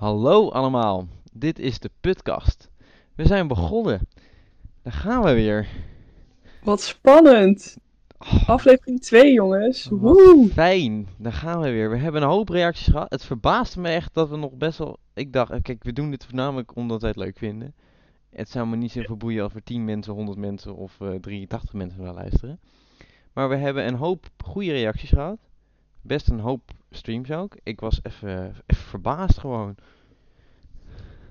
Hallo allemaal, dit is de Putkast. We zijn begonnen. Daar gaan we weer. Wat spannend. Oh, Aflevering 2, jongens. Woe. fijn, daar gaan we weer. We hebben een hoop reacties gehad. Het verbaasde me echt dat we nog best wel... Ik dacht, eh, kijk, we doen dit voornamelijk omdat wij het leuk vinden. Het zou me niet zoveel boeien als er 10 mensen, 100 mensen of eh 83 mensen naar luisteren. Maar we hebben een hoop goede reacties gehad. Best een hoop streams ook. Ik was even, verbaasd gewoon.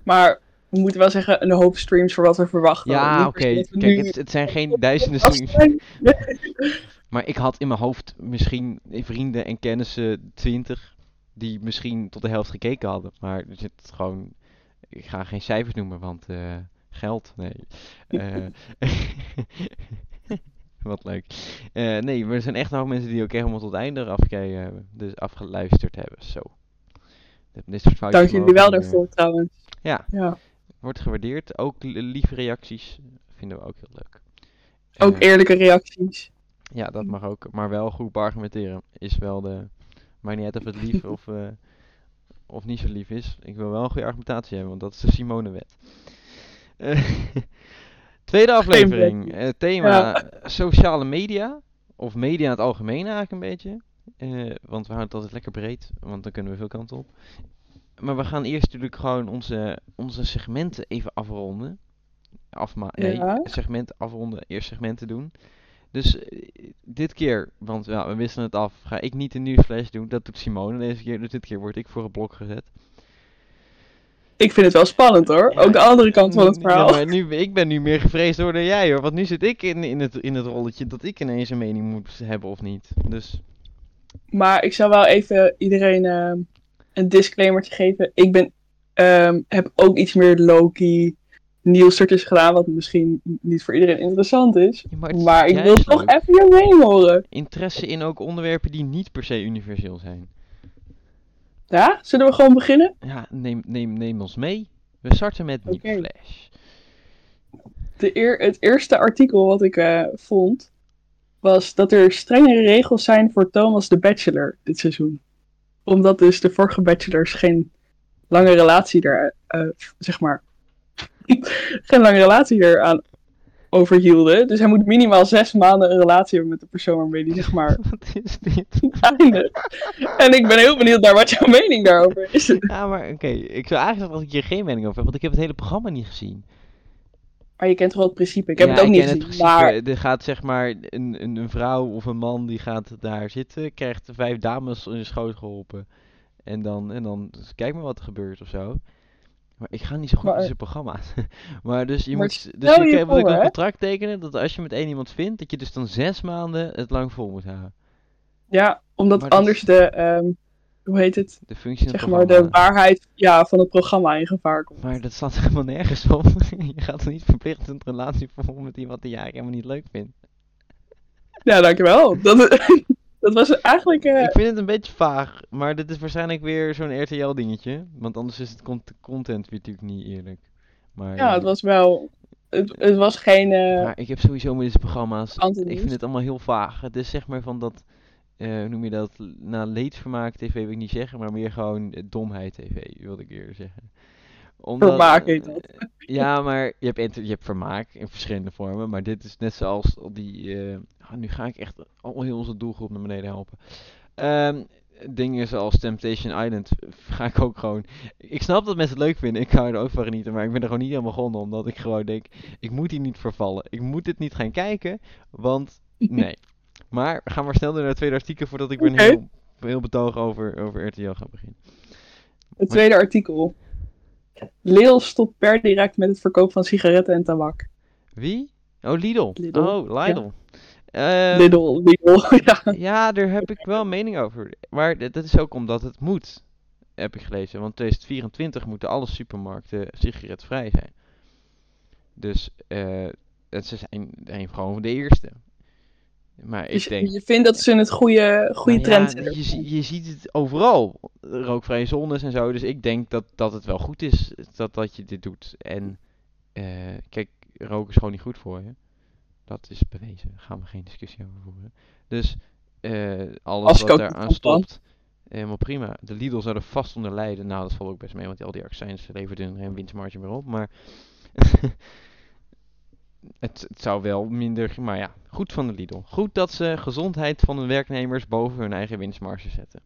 Maar we moeten wel zeggen, een hoop streams voor wat we verwachten. Ja, oké. Kijk, nu- het, het zijn geen duizenden streams. Maar ik had in mijn hoofd misschien vrienden en kennissen 20 die misschien tot de helft gekeken hadden. Maar er zit gewoon. Ik ga geen cijfers noemen, want eh, geld, nee. Eh, wat leuk. Eh, nee, maar er zijn echt nog mensen die ook helemaal tot het einde afgekeken hebben. Dus afgeluisterd hebben. Zo. Dit, soort Dank jullie wel mogen, eh, daarvoor, trouwens. Ja, Ja. wordt gewaardeerd. Ook li- lieve reacties vinden we ook heel leuk. Ook Eh, eerlijke reacties. Ja, dat mag ook. Maar wel goed argumenteren is wel de... Maakt niet uit of het lief of, of niet zo lief is. Ik wil wel een goede argumentatie hebben, want dat is de Simone-wet. Tweede aflevering. eh, thema Ja. sociale media. Of media in het algemeen eigenlijk een beetje. Eh, want we houden het altijd lekker breed, want dan kunnen we veel kanten op. Maar we gaan eerst natuurlijk gewoon onze, onze segmenten even afronden. Afma nee, Ja. segmenten afronden, eerst segmenten doen. Dus eh, dit keer, want ja, we wisselen het af, ga ik niet een nieuwsflash doen. Dat doet Simone deze keer. Dus dit keer word ik voor het blok gezet. Ik vind het wel spannend hoor. Ja, Ook de andere kant van het Ja, verhaal. maar nu, ik ben nu meer gevreesd door dan jij hoor. Want nu zit ik in, in, het, in het rolletje dat ik ineens een mening moet hebben of niet. Dus Maar ik zou wel even iedereen ehm, een disclaimertje geven. Ik ben, ehm, heb ook iets meer Loki nieuwsartikels gedaan, wat misschien niet voor iedereen interessant is. Ja, maar ik wil toch even je mening horen. interesse in ook onderwerpen die niet per se universeel zijn. Ja, zullen we gewoon beginnen? Ja, neem, neem, neem ons mee. We starten met Oké. Nieuwsflash. De eer, het eerste artikel wat ik eh, vond, was dat er strengere regels zijn voor Thomas de Bachelor dit seizoen. Omdat dus de vorige Bachelors geen lange relatie er, eh, zeg maar, geen lange relatie er aan overhielden. Dus hij moet minimaal zes maanden een relatie hebben met de persoon waarmee hij, zeg maar, Wat is dit? En ik ben heel benieuwd naar wat jouw mening daarover is. Ja, maar oké. Ik zou eigenlijk zeggen dat ik hier geen mening over heb, want ik heb het hele programma niet gezien. Maar je kent toch wel het principe? Ik heb Ja, het ook ik niet ken gezien, het maar... Er gaat zeg maar een, een, een vrouw of een man die gaat daar zitten, krijgt vijf dames in de schoot geholpen. En dan, en dan dus kijk maar wat er gebeurt of zo. Maar ik ga niet zo goed Maar- in zijn programma's. maar dus je Maar moet, dus je ik voor, een contract tekenen dat als je met één iemand vindt, dat je dus dan zes maanden het lang vol moet houden. Ja, omdat Maar anders is- de, ehm, hoe heet het? De functie Zeg maar de waarheid ja, van het programma in gevaar komt. Maar dat staat helemaal nergens op. je gaat er niet verplicht een relatie vormen met iemand die je eigenlijk helemaal niet leuk vindt. Ja, dankjewel. Dat, dat was eigenlijk... eh, Ik vind het een beetje vaag, maar dit is waarschijnlijk weer zo'n RTL dingetje. Want anders is het cont- content weer natuurlijk niet eerlijk. Maar, ja, het was wel... Het, het was geen... eh maar ik heb sowieso met deze programma's, ik vind het allemaal heel vaag. Het is zeg maar van dat, hoe noem je dat, na leedvermaak tv wil ik niet zeggen, maar meer gewoon domheid tv, wilde ik eerder zeggen. Omdat, Vermaak heet dat. eh, ja, maar je hebt, je hebt vermaak in verschillende vormen, maar dit is net zoals al die, eh, ah, nu ga ik echt al heel onze doelgroep naar beneden helpen. Ehm, dingen zoals Temptation Island eh, ga ik ook gewoon. Ik snap dat mensen het leuk vinden. Ik ga er ook van genieten. Maar ik ben er gewoon niet helemaal begonnen. Omdat ik gewoon denk. Ik moet hier niet vervallen. Ik moet dit niet gaan kijken. Want nee. Maar we gaan maar snel door naar het tweede artikel. Voordat ik weer heel, heel betoog over, over RTL ga beginnen. Het tweede artikel. Lidl stopt per direct met het verkoop van sigaretten en tabak. Wie? Oh, Lidl. Lidl, Oh, Lidl. Eh, Lidl, Lidl, ja. Ja, daar heb ik wel mening over. Maar dat is ook omdat het moet, heb ik gelezen. Want 2024 moeten alle supermarkten sigaretvrij zijn. Dus eh, ze zijn, zijn gewoon de eerste. Maar ik Dus denk... je vindt dat ze een goede, goede nou trend ja, je, je ziet het overal. Rookvrije zones en zo. Dus ik denk dat, dat het wel goed is dat, dat je dit doet. En eh, kijk, roken is gewoon niet goed voor je. Dat is bewezen. Daar gaan we geen discussie over voeren. Dus eh, alles Als ik wat daar aan stopt, Helemaal prima. De Lidl zou er vast onder lijden. Nou, dat valt ook best mee, want al die accijns levert hun geen winstmarge meer op. Maar het, het zou wel minder... Maar ja, goed van de Lidl. Goed dat ze gezondheid van hun werknemers boven hun eigen winstmarge zetten.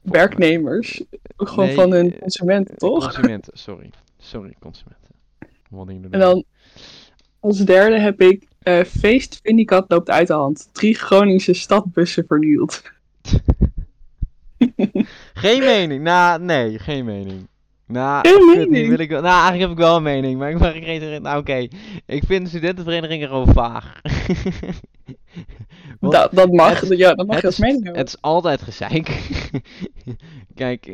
Werknemers. Ook gewoon Nee, van hun eh, consumenten, toch? Consumenten, sorry. Sorry, consumenten. En dan als derde heb ik eh Feest Vindicat loopt uit de hand. Drie Groningse stadbussen vernield. Geen mening. Nou, nee, geen mening. Nou, wil ik wel. Nou, eigenlijk heb ik wel een mening, maar ik mag geen. Nou, oké. Ik vind de studentenverenigingen gewoon vaag. Dat, dat mag, het- ja, dat mag je als is- mening hebben. Het is altijd gezeik. Kijk,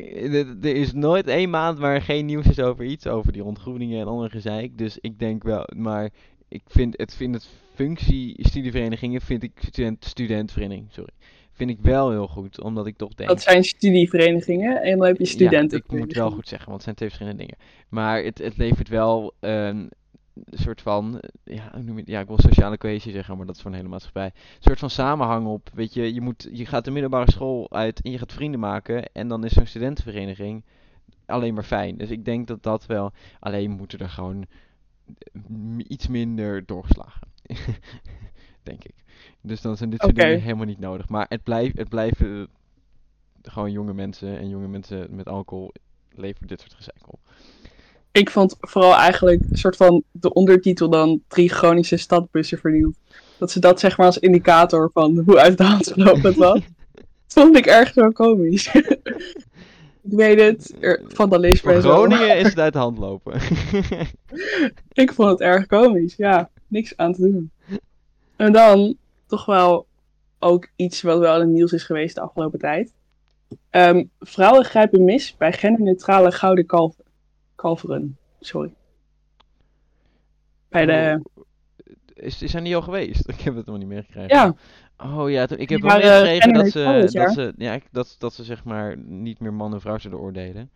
er is nooit één maand waar geen nieuws is over iets, over die ontgroeningen en andere gezeik. Dus ik denk wel, maar ik vind het, vind het functie studieverenigingen, vind ik student, studentvereniging, sorry, vind ik wel heel goed, omdat ik toch denk. Dat zijn studieverenigingen en dan heb je Ja, studenten. ik moet wel goed zeggen, want het zijn twee verschillende dingen. Maar het, het levert wel een soort van, eh, ja, noem het? ja, ik wil sociale cohesie zeggen, maar dat is voor een hele maatschappij. Een soort van samenhang op, weet je, je, moet, je gaat de middelbare school uit en je gaat vrienden maken en dan is zo'n studentenvereniging alleen maar fijn. Dus ik denk dat dat wel, alleen moeten er gewoon m- iets minder doorgeslagen. denk ik. Dus dan zijn dit soort dingen helemaal niet nodig. Maar het, blijft het blijven gewoon jonge mensen en jonge mensen met alcohol leveren dit soort gezeik op. Ik vond vooral eigenlijk een soort van de ondertitel dan drie Groningse stadbussen vernield. Dat ze dat zeg maar als indicator van hoe uit de hand gelopen het was. vond ik erg zo komisch. ik weet het, er, van de Voor. Groningen is het uit de hand lopen. Ik vond het erg komisch, ja. Niks aan te doen. En dan toch wel ook iets wat wel in het nieuws is geweest de afgelopen tijd. Ehm, vrouwen grijpen mis bij genderneutrale gouden kalf kalveren. Sorry. Bij de... Is, is hij niet al geweest? Ik heb het nog niet meegekregen. Ja, Oh ja, ik heb wel meegekregen dat ze, dat, ze, ja, dat, dat ze zeg maar niet meer man en vrouw zullen oordelen.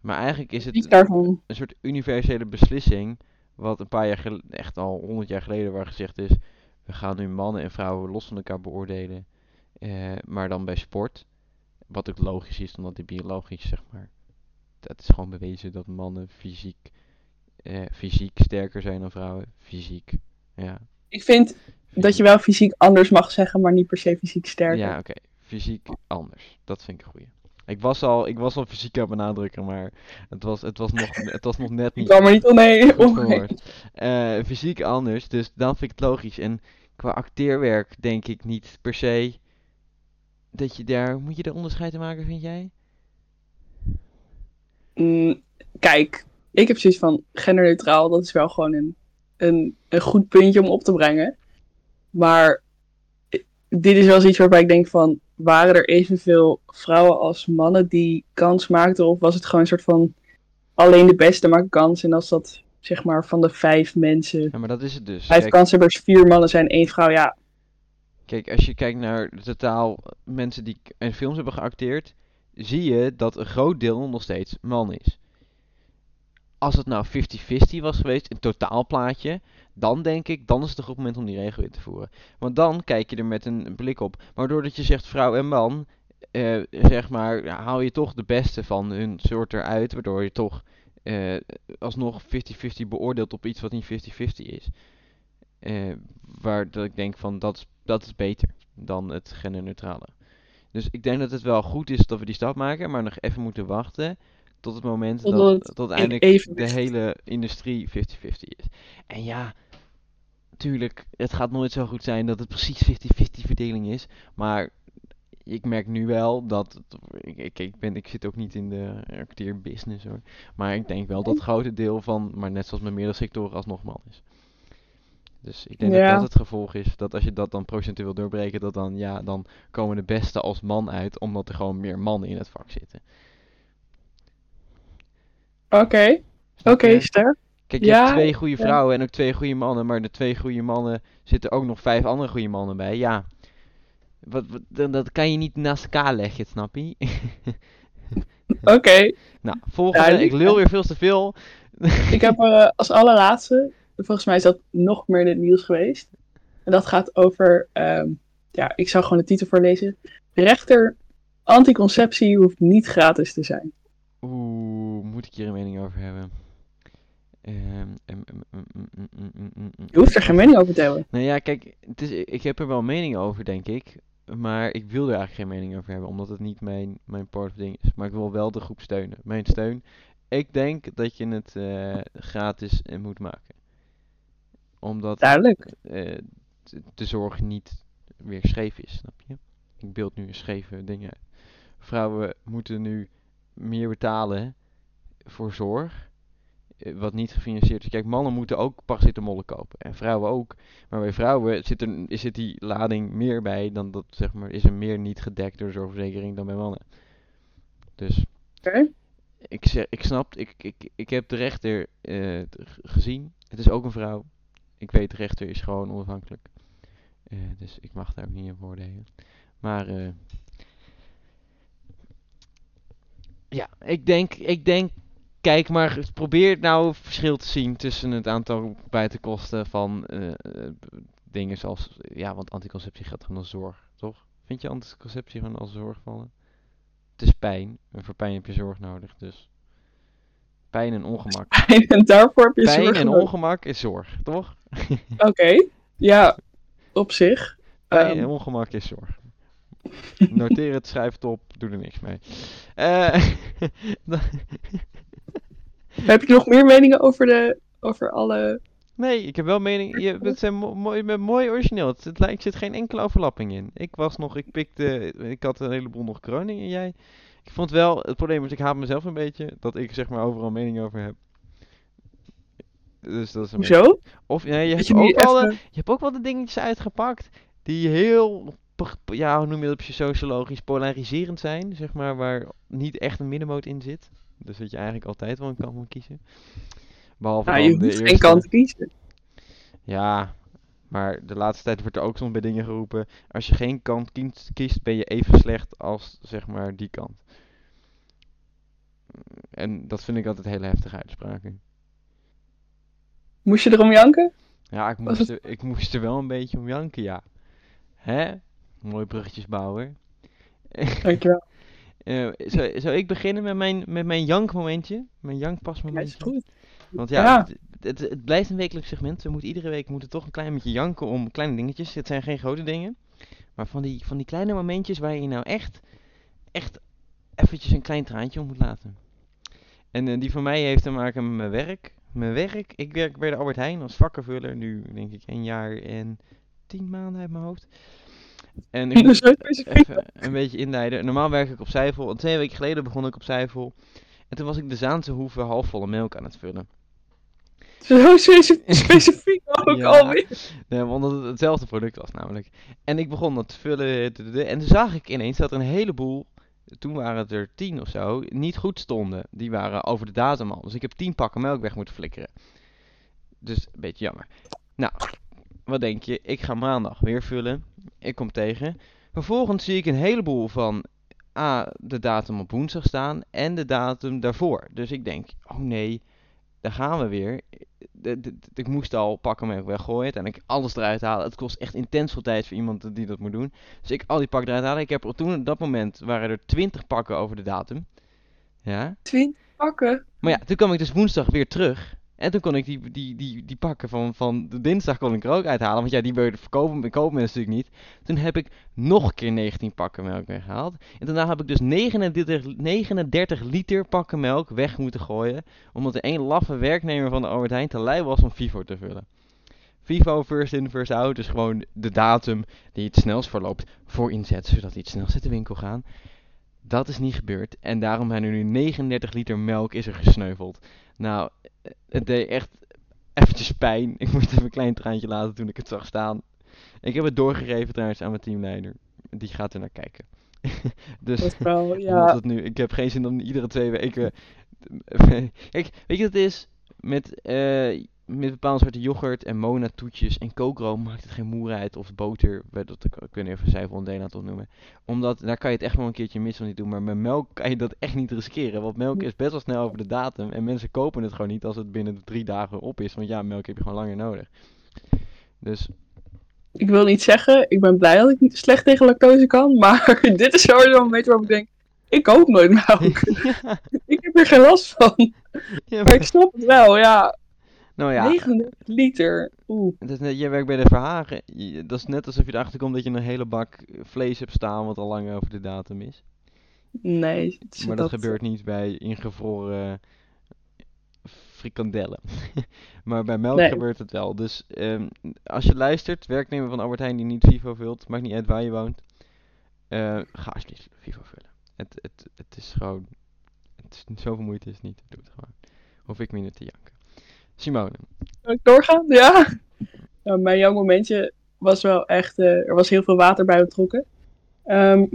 Maar eigenlijk is het daarvan. een soort universele beslissing, wat een paar jaar geleden, echt al honderd jaar geleden, waar gezegd is, we gaan nu mannen en vrouwen los van elkaar beoordelen, eh, maar dan bij sport. Wat ook logisch is, omdat die biologisch, zeg maar, het is gewoon bewezen dat mannen fysiek, eh, fysiek sterker zijn dan vrouwen. Fysiek, ja. Ik vind dat je wel fysiek anders mag zeggen, maar niet per se fysiek sterker. Ja, oké. Fysiek anders. Dat vind ik een goeie. Ik was al, ik was al fysiek aan benadrukken, maar het was, het was, nog, het was nog net Ik niet kwam er niet omheen. verwoord. Eh, fysiek anders, dus dan vind ik het logisch. En qua acteerwerk denk ik niet per se dat je daar, moet je daar onderscheid in maken, vind jij? Mm, kijk, ik heb zoiets van genderneutraal, dat is wel gewoon een, een, een goed puntje om op te brengen. Maar i- dit is wel iets waarbij ik denk van, waren er evenveel vrouwen als mannen die kans maakten? Of was het gewoon een soort van, alleen de beste maken kans? En als dat, zeg maar, van de vijf mensen, Ja, maar dat is het dus. vijf Kijk, kanshebbers, vier mannen zijn, één vrouw, ja. Kijk, als je kijkt naar totaal mensen die in films hebben geacteerd, zie je dat een groot deel nog steeds man is. Als het nou 50-50 was geweest, een totaalplaatje, dan denk ik, dan is het een goed moment om die regel in te voeren. Want dan kijk je er met een blik op. Maar doordat je zegt vrouw en man, eh, zeg maar, haal je toch de beste van hun soort eruit, waardoor je toch eh, alsnog 50-50 beoordeelt op iets wat niet 50-50 is. Eh, waar dat ik denk van, dat, is- dat is beter dan het genderneutrale. Dus ik denk dat het wel goed is dat we die stap maken, maar nog even moeten wachten tot het moment dat, dat in eindelijk de hele industrie 50-50 is. En ja, tuurlijk, het gaat nooit zo goed zijn dat het precies 50-50 verdeling is, maar ik merk nu wel dat, ik, ik, ben, ik zit ook niet in de acteerbusiness hoor, maar ik denk wel dat het grote deel van, maar net zoals met meerdere sectoren, alsnog man is. Dus ik denk dat Ja. dat het gevolg is, dat als je dat dan procentueel doorbreken, dat dan, ja, dan komen de beste als man uit, omdat er gewoon meer mannen in het vak zitten. Oké, oké, sterk. Kijk, je Ja, hebt twee goede ja. vrouwen en ook twee goede mannen, maar de twee goede mannen zitten ook nog vijf andere goede mannen bij. Ja, wat, dat kan je niet naast elkaar leggen, snap je? Oké, nou, volgende, ik lul weer veel te veel. Ik heb eh, als allerlaatste, volgens mij is dat nog meer in het nieuws geweest. En dat gaat over, ehm, ja, ik zou gewoon de titel voorlezen. Rechter Anticonceptie hoeft niet gratis te zijn. Oeh, moet ik hier een mening over hebben? Je hoeft er geen mening over te hebben. Nou ja, kijk, het is, ik heb er wel mening over, denk ik. Maar ik wil er eigenlijk geen mening over hebben, omdat het niet mijn, mijn part of ding is. Maar ik wil wel de groep steunen. Mijn steun. Ik denk dat je het eh, gratis moet maken. Omdat Duidelijk. eh, de- zorg niet weer scheef is, snap je? Ik beeld nu een scheve dingen uit. Vrouwen moeten nu meer betalen voor zorg, wat niet gefinancierd is. Kijk, mannen moeten ook paracetamol kopen en vrouwen ook. Maar bij vrouwen zit, er, zit die lading meer bij dan dat, zeg maar, is er meer niet gedekt door de zorgverzekering dan bij mannen. Dus Oké. ik, zeg, ik snap, ik, ik, ik heb de rechter eh, gezien. Het is ook een vrouw. Ik weet, de rechter is gewoon onafhankelijk. Eh, dus ik mag daar ook niet in oordelen. Maar eh, ja, ik denk, ik denk, kijk maar, probeer nou verschil te zien tussen het aantal buitenkosten van eh, eh, dingen zoals, ja, want anticonceptie gaat gewoon als zorg, toch? Vind je anticonceptie gewoon als zorg vallen? Het is pijn, en voor pijn heb je zorg nodig, dus pijn en ongemak. En daarvoor heb je Pijn zorg en nodig. ongemak is zorg, toch? Oké. Ja, op zich. Pijn Ehm, en ongemak is zorg. Noteer het, schrijf het op, doe er niks mee. Eh, heb je nog meer meningen over, de, over alle... nee, ik heb wel mening. Je, het zijn mo- mooi, je bent mooi origineel. Het, het lijkt, zit geen enkele overlapping in. Ik was nog, ik pikte, ik had een heleboel nog Groningen en jij. Ik vond wel, het probleem is, ik haat mezelf een beetje, dat ik zeg maar overal mening over heb. Dus dat is een beetje- Hoezo? Of nee, je hebt je ook niet wel de, even... Je hebt ook wel de dingetjes uitgepakt die heel, ja, hoe noem je dat op je sociologisch, polariserend zijn, zeg maar, waar niet echt een middenmoot in zit. Dus dat je eigenlijk altijd wel een kant moet kiezen. Behalve Nou, dan je de hoeft geen kant kiezen. Ja, maar de laatste tijd wordt er ook soms bij dingen geroepen, als je geen kant kiest, ben je even slecht als, zeg maar, die kant. En dat vind ik altijd hele heftige uitspraken. Moest je erom janken? Ja, ik moest, er, ik moest er wel een beetje om janken, ja. Hè? Mooi bruggetjesbouwer. Dankjewel. Eh zou, zou ik beginnen met mijn, met mijn jankmomentje? Mijn Ja, is jankpasmomentje? goed. Want ja, Ja. Het, het, het blijft een wekelijks segment. We moeten iedere week moeten toch een klein beetje janken om kleine dingetjes. Het zijn geen grote dingen. Maar van die, van die kleine momentjes waar je nou echt, echt eventjes een klein traantje om moet laten. En eh, die van mij heeft te maken met mijn werk. Mijn werk, ik werk bij de Albert Heijn als vakkenvuller. Nu denk ik een jaar en tien maanden uit mijn hoofd. En ik moet even een beetje inleiden. Normaal werk ik op Zijvel. En twee weken geleden begon ik op Zijvel. En toen was ik de Zaanse hoeve halfvolle melk aan het vullen. Zo speci- specifiek ook Ja. alweer. Nee, omdat het hetzelfde product was namelijk. En ik begon dat te vullen. En toen zag ik ineens dat er een heleboel, toen waren het er tien of zo, niet goed stonden. Die waren over de datum al. Dus ik heb tien pakken melk weg moeten flikkeren. Dus een beetje jammer. Nou, wat denk je? Ik ga maandag weer vullen. Ik kom tegen. Vervolgens zie ik een heleboel van A, de datum op woensdag staan en de datum daarvoor. Dus ik denk, oh nee, daar gaan we weer. De- de- de- ik moest al pakken melk weggooien en ik alles eruit halen. Het kost echt intens veel tijd voor iemand die dat moet doen. Dus ik al die pakken eruit halen. Ik heb er toen op dat moment waren er 20 pakken over de datum. Ja. Twintig pakken. Maar ja, toen kwam ik dus woensdag weer terug. En toen kon ik die, die, die, die pakken van, van de dinsdag kon ik er ook uithalen. Want ja, die wil je verkopen, kopen mensen natuurlijk niet. Toen heb ik nog een keer 19 pakken melk weggehaald. En daarna heb ik dus 39, 39 liter pakken melk weg moeten gooien. Omdat er één laffe werknemer van de Albert Heijn te lui was om Vivo te vullen. Vivo first in, first out. Dus gewoon de datum die het snelst verloopt voor inzet. Zodat die het snelst uit de winkel gaan. Dat is niet gebeurd. En daarom zijn er nu 39 liter melk is er gesneuveld. Nou, het deed echt eventjes pijn. Ik moest even een klein traantje laten toen ik het zag staan. Ik heb het doorgegeven trouwens aan mijn teamleider. Die gaat er naar kijken. dus Dat wel, ja. het nu, ik heb geen zin om iedere twee weken. Kijk, weet je wat het is? Met, eh, met bepaalde soorten yoghurt en mona toetjes en kookroom maakt het geen moer uit of boter. Dat niet even cijferondelen aan het opnoemen. Omdat daar kan je het echt wel een keertje mis van niet doen. Maar met melk kan je dat echt niet riskeren. Want melk is best wel snel over de datum. En mensen kopen het gewoon niet als het binnen drie dagen op is. Want ja, melk heb je gewoon langer nodig. Dus ik wil niet zeggen, ik ben blij dat ik niet slecht tegen lactose kan, maar dit is sowieso een moment waarop ik denk, ik koop nooit melk. ik heb er geen last van. Ja, Maar ik snap het wel, ja. Nou ja, 39 liter. Oeh. is net, je werkt bij de Verhagen. Dat is net alsof je erachter komt dat je een hele bak vlees hebt staan wat al lang over de datum is. Nee. het- Maar dat, gebeurt niet bij ingevroren frikandellen. maar bij melk Nee. gebeurt het wel. Dus ehm, als je luistert, werknemer van Albert Heijn die niet Vivo vult, maakt niet uit waar je woont. eh, ga alsjeblieft Vivo vullen. Het, het, het is gewoon, het is zoveel moeite is het niet. Doe het gewoon. Hoef ik minder te janken. Simone. Kan ik doorgaan? Ja. Nou, mijn jouw momentje was wel echt, eh, er was heel veel water bij betrokken. Ehm,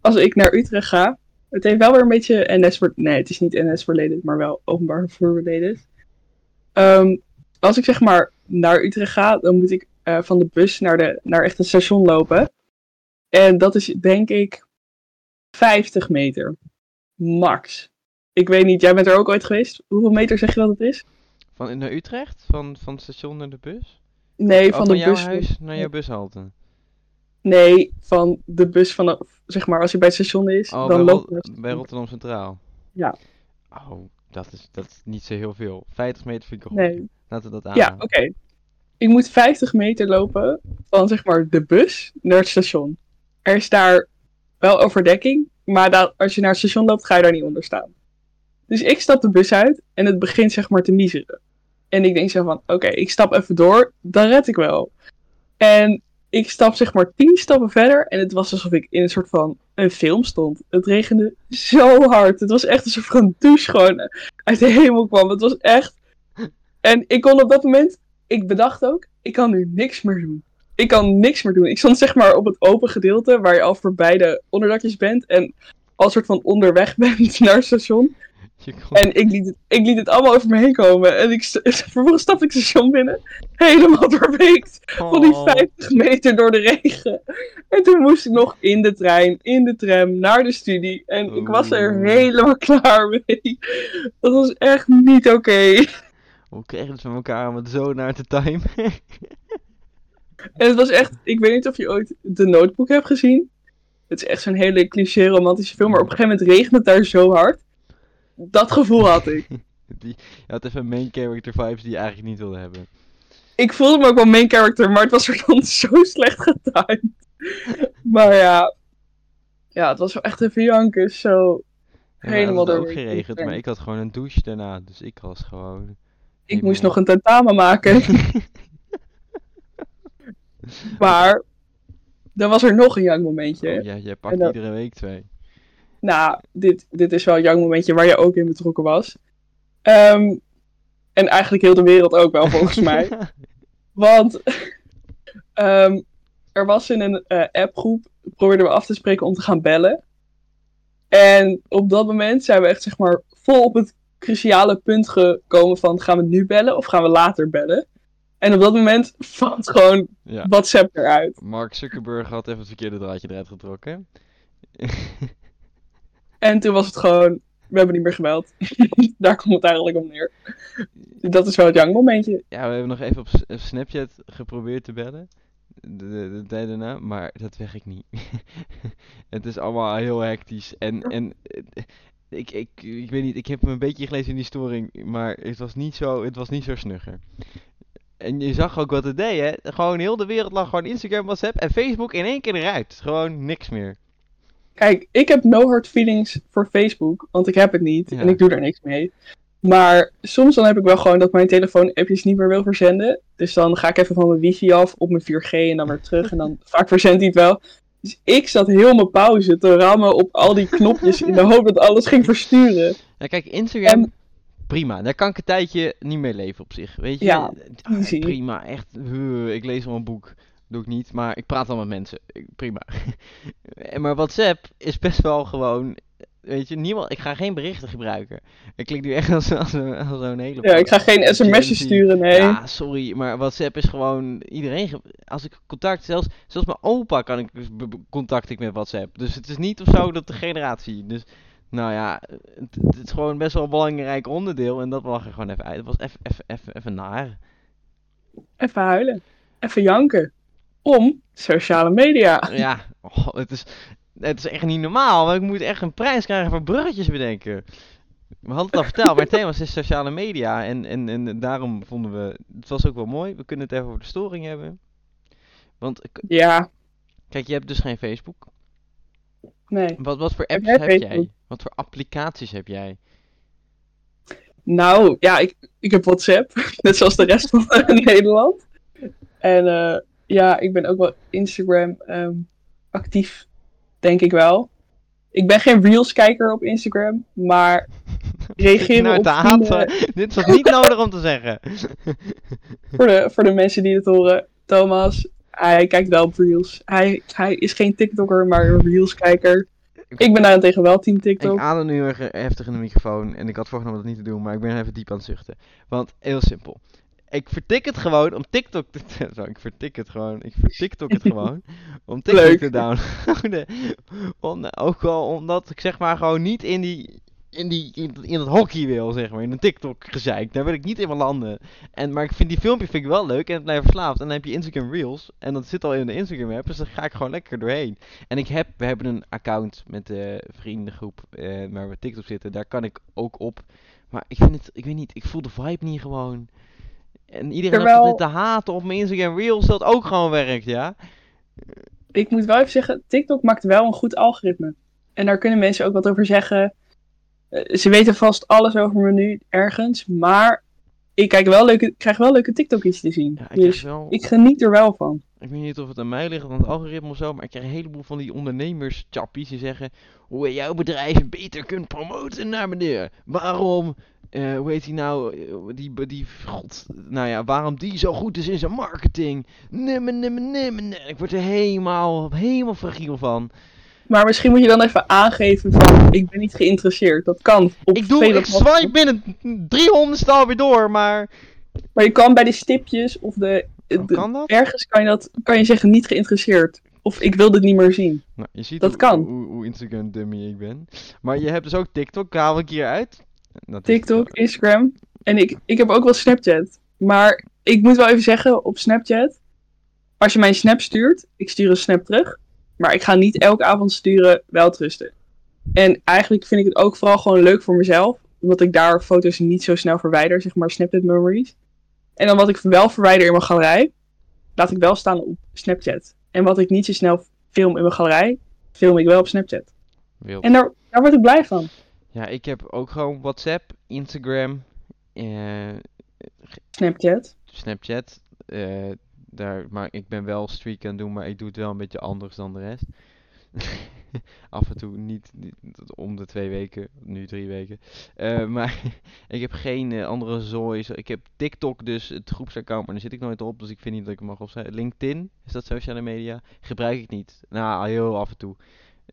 als ik naar Utrecht ga, het heeft wel weer een beetje NS voor, nee, het is niet NS related, maar wel openbaar vervoer related. Ehm, als ik zeg maar naar Utrecht ga, dan moet ik eh, van de bus naar, de, naar echt het station lopen. En dat is denk ik 50 meter. Max. Ik weet niet, jij bent er ook ooit geweest. Hoeveel meter zeg je dat het is? Van naar Utrecht? Van, van het station naar de bus? Nee, van, van de jouw bus. huis naar jouw bushalte? Nee, van de bus vanaf, zeg maar, als hij bij het station is, Oh, dan bij, loopt Rot- bij Rotterdam Centraal? Ja. Oh, dat is, dat is niet zo heel veel. 50 meter vind ik. Nee. Laten we dat Ja, aanhouden. oké. Ik moet 50 meter lopen van, zeg maar, de bus naar het station. Er is daar wel overdekking, maar als je naar het station loopt, ga je daar niet onder staan. Dus ik stap de bus uit en het begint, zeg maar, te miseren. En ik denk zo van, oké, ik stap even door, dan red ik wel. En ik stap, zeg maar, 10 stappen verder en het was alsof ik in een soort van een film stond. Het regende zo hard. Het was echt alsof er een douche gewoon uit de hemel kwam. Het was echt... En ik kon op dat moment... Ik bedacht ook, ik kan nu niks meer doen. Ik kan niks meer doen. Ik stond zeg maar op het open gedeelte waar je al voorbij de onderdakjes bent. En al soort van onderweg bent naar het station. En ik liet het, ik liet het allemaal over me heen komen. En ik, vervolgens stapte ik het station binnen. Helemaal doorweekt. Van die Oh. 50 meter door de regen. En toen moest ik nog in de trein, in de tram, naar de studie. En ik was er helemaal klaar mee. Dat was echt niet oké. Hoe kreeg je het van elkaar om het zo naar te timen? En het was echt, ik weet niet of je ooit de notebook hebt gezien. Het is echt zo'n hele cliché romantische film, maar op een gegeven moment regent het daar zo hard. Dat gevoel had ik. die, je had even main character vibes die je eigenlijk niet wilde hebben. Ik voelde me ook wel main character, maar het was er dan zo slecht getimed. Maar ja, ja, het was wel echt even janken, zo. Ja, Helemaal had ook tram. maar ik had gewoon een douche daarna. Dus ik was gewoon... Ik moest nog een tentamen maken. Maar, dan was er nog een jankmomentje. Oh, ja, jij pakt iedere week twee. Nou, dit, dit is wel een jankmomentje waar je ook in betrokken was. Ehm, en eigenlijk heel de wereld ook wel, volgens mij. Want ehm, er was in een eh, appgroep, probeerden we af te spreken om te gaan bellen. En op dat moment zijn we echt zeg maar vol op het cruciale punt gekomen van gaan we nu bellen of gaan we later bellen? En op dat moment valt gewoon ja. WhatsApp eruit. Mark Zuckerberg had even het verkeerde draadje eruit getrokken. En toen was het gewoon, we hebben niet meer gebeld. Daar komt het eigenlijk om neer. Dat is wel het jankmomentje. Ja, we hebben nog even op Snapchat geprobeerd te bellen. De, de, tijd daarna, maar dat werkt niet. het is allemaal heel hectisch. En, en eh, ik, ik, ik weet niet, ik heb hem een beetje gelezen in die storing, maar het was niet zo, het was niet zo snugger. En je zag ook wat het deed, hè? Gewoon heel de wereld lag gewoon Instagram, WhatsApp en Facebook in één keer eruit. Gewoon niks meer. Kijk, ik heb no hard feelings voor Facebook, want ik heb het niet Ja. en ik doe daar niks mee. Maar soms dan heb ik wel gewoon dat mijn telefoon appjes niet meer wil verzenden. Dus dan ga ik even van mijn wifi af op mijn 4G en dan weer terug. En dan vaak verzendt hij het wel. Dus ik zat heel mijn pauze te rammen op al die knopjes in de hoop dat alles ging versturen. Ja, kijk, Instagram, En- prima. Daar kan ik een tijdje niet mee leven op zich. Weet je? Ja, Ah, easy. Prima, echt. huh, ik lees wel een boek. Doe ik niet, maar ik praat al met mensen. Ik- Prima. Eh, maar WhatsApp is best wel gewoon. Weet je, niemand. Ik ga geen berichten gebruiken. Ik klik nu echt als, als, een- als zo'n hele. Ja, ik ga geen sms'jes sturen, nee. Ja, sorry, maar WhatsApp is gewoon iedereen. Als ik contact, zelfs, zelfs mijn opa kan ik dus contact ik met WhatsApp. Dus het is niet of zo dat de generatie. Dus nou ja, het, het is gewoon best wel een belangrijk onderdeel en dat lag er gewoon even uit. Het was even, even, even, even naar. Even huilen. Even janken. Om sociale media. Ja, oh, het, is, het is echt niet normaal. Ik moet echt een prijs krijgen voor bruggetjes bedenken. We hadden het al verteld, maar het thema is sociale media. En, en, en daarom vonden we, het was ook wel mooi. We kunnen het even over de storing hebben. Want, Ja, kijk, je hebt dus geen Facebook. nee. Wat, wat voor apps heb jij? Wat voor applicaties heb jij? Nou, ja, ik, ik heb WhatsApp, net zoals de rest van Nederland. En eh, ja, ik ben ook wel Instagram ehm, actief, denk ik wel. Ik ben geen Reels-kijker op Instagram, maar reageren nou op vrienden- haten. Dit was niet nodig om te zeggen. voor, de, voor de mensen die het horen, Thomas, hij kijkt wel op Reels. Hij, hij is geen TikToker, maar een Reels-kijker. Ik ben daarentegen wel team Ik TikTok. adem nu erg heftig in de microfoon en ik had voorgenomen dat niet te doen, maar ik ben even diep aan het zuchten. Want, heel simpel. Ik vertik het gewoon om TikTok te... Zo, ik vertik het gewoon. Ik vertiktok het gewoon. Om TikTok Leuk. te downloaden. om, ook al omdat ik zeg maar gewoon niet in die... In, die, in, in het hockey wil, zeg maar. In een TikTok gezeik. Daar wil ik niet in mijn landen. En, maar ik vind die filmpjes vind ik wel leuk en het blijft verslaafd. En dan heb je Instagram Reels. En dat zit al in de Instagram app. Dus daar ga ik gewoon lekker doorheen. En ik heb, we hebben een account met de vriendengroep eh, waar we TikTok zitten. Daar kan ik ook op. Maar ik vind het, ik weet niet, ik voel de vibe niet gewoon. En iedereen Terwijl- dit te haten op mijn Instagram Reels dat ook gewoon werkt, ja? Ik moet wel even zeggen, TikTok maakt wel een goed algoritme. En daar kunnen mensen ook wat over zeggen. Eh, ze weten vast alles over me nu ergens, maar ik kijk wel leuke, krijg wel leuke TikTokjes te zien. ja ik, dus wel, ik geniet er wel van. ik weet niet of het aan mij ligt of aan het algoritme of zo, maar ik krijg een heleboel van die ondernemers chappies die zeggen hoe je jouw bedrijf beter kunt promoten naar beneden. Waarom, eh, hoe heet die nou, eh, die, die, god, nou ja, waarom die zo goed is in zijn marketing. Nee, nee, nee. Ik word er helemaal, helemaal fragiel van. Maar misschien moet je dan even aangeven van, ik ben niet geïnteresseerd. Dat kan. Op Ik doe, ik swipe binnen 300 alweer door, maar... Maar je kan bij de stipjes of de, de- kan dat? ergens kan je, dat, kan je zeggen niet geïnteresseerd. Of ik wil dit niet meer zien. Nou, je ziet Dat hoe, kan. Hoe, hoe Instagram dummy ik ben. Maar je hebt dus ook TikTok, haal ik hier uit. Dat is- TikTok, Instagram. En ik, ik heb ook wel Snapchat. Maar ik moet wel even zeggen, op Snapchat, als je mij een snap stuurt, ik stuur een snap terug. Maar ik ga niet elke avond sturen, wel trusten. En eigenlijk vind ik het ook vooral gewoon leuk voor mezelf. Omdat ik daar foto's niet zo snel verwijder, zeg maar Snapchat memories. En dan wat ik wel verwijder in mijn galerij, laat ik wel staan op Snapchat. En wat ik niet zo snel film in mijn galerij, film ik wel op Snapchat. Wild. En daar, daar word ik blij van. Ja, ik heb ook gewoon WhatsApp, Instagram, eh, Snapchat. Snapchat. eh, daar, maar ik ben wel streak aan het doen, maar ik doe het wel een beetje anders dan de rest. Af en toe niet, niet om de twee weken, nu drie weken. Eh, maar ik heb geen andere zooi. Ik heb TikTok dus, het groepsaccount, maar daar zit ik nooit op, dus ik vind niet dat ik hem mag opzetten. LinkedIn, is dat sociale media? Gebruik ik niet. Nou, heel af en toe.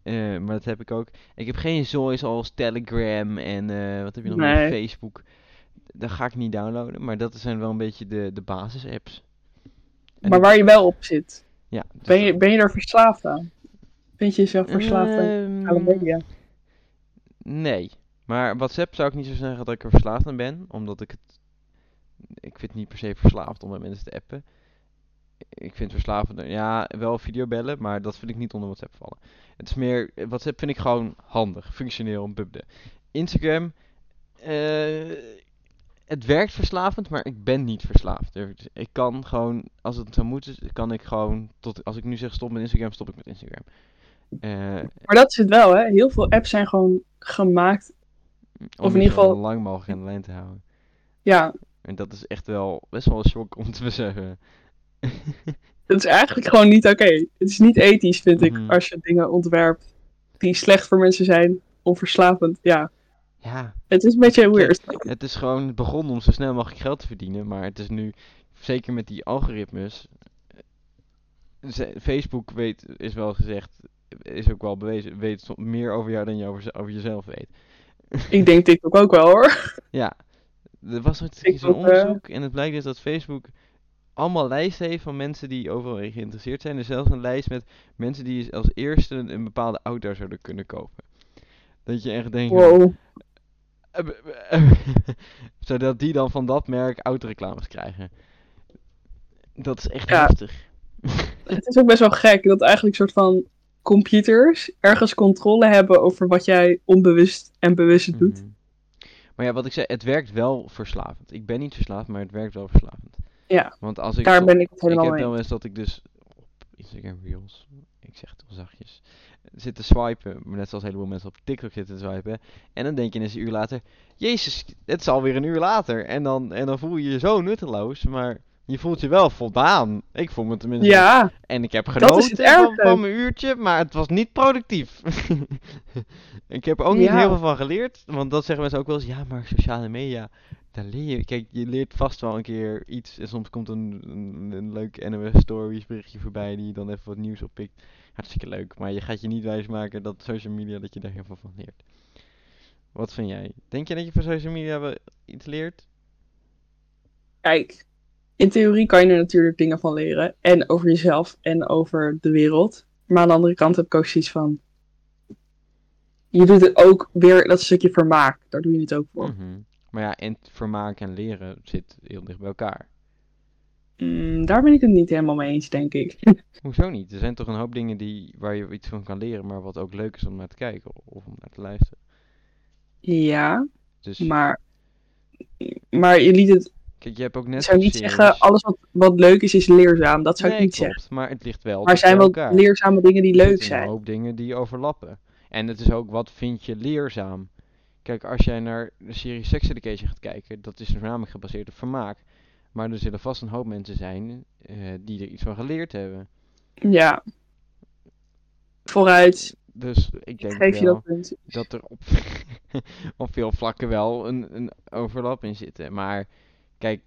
Eh, maar dat heb ik ook. Ik heb geen zooi zoals Telegram en eh, wat heb je nog meer? Facebook. Dat ga ik niet downloaden, maar dat zijn wel een beetje de, de basis-apps. En Maar waar je wel op zit. Ja, dus Ben je, ben je er verslaafd aan? Vind je jezelf verslaafd aan Ehm, sociale media? Nee. Maar WhatsApp zou ik niet zo zeggen dat ik er verslaafd aan ben. Omdat ik het... Ik vind het niet per se verslaafd om met mensen te appen. Ik vind verslavend... Ja, wel videobellen, maar dat vind ik niet onder WhatsApp vallen. Het is meer... WhatsApp vind ik gewoon handig, functioneel, een bubde. Instagram... eh, het werkt verslavend, maar ik ben niet verslaafd. Er- Ik kan gewoon, als het zou moeten, kan ik gewoon, tot, als ik nu zeg stop met Instagram, stop ik met Instagram. Eh, Maar dat is het wel, hè? Heel veel apps zijn gewoon gemaakt. Om Of in ieder zo geval- lang mogelijk in de lijn te houden. Ja, En dat is echt wel best wel een shock om te beseffen. dat is eigenlijk gewoon niet oké. Het is niet ethisch, vind ik, Mhm. als je dingen ontwerpt die slecht voor mensen zijn. Of verslavend. Ja, ja, het is een beetje weird. het is gewoon het begon om zo snel mogelijk geld te verdienen. Maar het is nu, zeker met die algoritmes. eh, Facebook weet, is wel gezegd, is ook wel bewezen, weet meer over jou dan je over, ze- over jezelf weet. Ik denk TikTok ook wel, hoor. Ja, er was zo'n eh, onderzoek en het blijkt dus dat Facebook allemaal lijsten heeft van mensen die overal in geïnteresseerd zijn. Er is zelfs een lijst met mensen die als eerste een, een bepaalde auto zouden kunnen kopen. Dat je echt denkt, Wow. eh, eh, zodat die dan van dat merk autoreclames krijgen. Dat is echt Ja. heftig. Het is ook best wel gek dat eigenlijk soort van computers ergens controle hebben over wat jij onbewust en bewust doet. Mhm. Maar ja, wat ik zei, het werkt wel verslavend. Ik ben niet verslaafd, maar het werkt wel verslavend. Ja, Want als ik Daar ben ik het ik helemaal heb mee wel eens. dat ik dus op Instagram Reels, ik zeg het wel zachtjes, zit te swipen, maar net zoals een heleboel mensen op TikTok zitten te swipen. En dan denk je eens een uur later, jezus, het is alweer een uur later. En dan, en dan voel je je zo nutteloos, maar je voelt je wel voldaan. Ik voel me tenminste Ja, en ik heb genoten van, van mijn uurtje, maar het was niet productief. ik heb er ook niet Ja. heel veel van geleerd, want dat zeggen mensen ook wel eens. Ja, maar sociale media, daar leer je. Kijk, je leert vast wel een keer iets. En soms komt een, een, een leuk NOS Stories berichtje voorbij die je dan even wat nieuws oppikt. Hartstikke leuk, maar je gaat je niet wijsmaken dat social media, dat je daar heel veel van leert. Wat vind jij? Denk je dat je van social media wel iets leert? kijk. In theorie kan je er natuurlijk dingen van leren. En over jezelf en over de wereld. Maar aan de andere kant heb ik ook zoiets van. Je doet het ook weer, dat stukje vermaak. Daar doe je het ook voor. Mhm. Maar ja, en vermaak en leren zit heel dicht bij elkaar. Mm, daar ben ik het niet helemaal mee eens, denk ik. Hoezo niet? Er zijn toch een hoop dingen die, waar je iets van kan leren, maar wat ook leuk is om naar te kijken of om naar te luisteren. ja, Dus maar. Maar je liet het. kijk, je hebt ook Ik net zou niet zeggen, alles wat, wat leuk is, is leerzaam. Dat zou ik niet zeggen. maar het ligt wel Maar er zijn wel leerzame dingen die Er leuk zitten zijn. een hoop dingen die overlappen. En het is ook, wat vind je leerzaam? Kijk, als jij naar de serie Sex Education gaat kijken, dat is voornamelijk gebaseerd op vermaak. Maar er zullen vast een hoop mensen zijn eh, die er iets van geleerd hebben. Ja. Vooruit. Dus ik denk Geef je dat punt. dat er op, op veel vlakken wel een, een overlap in zit. Maar kijk,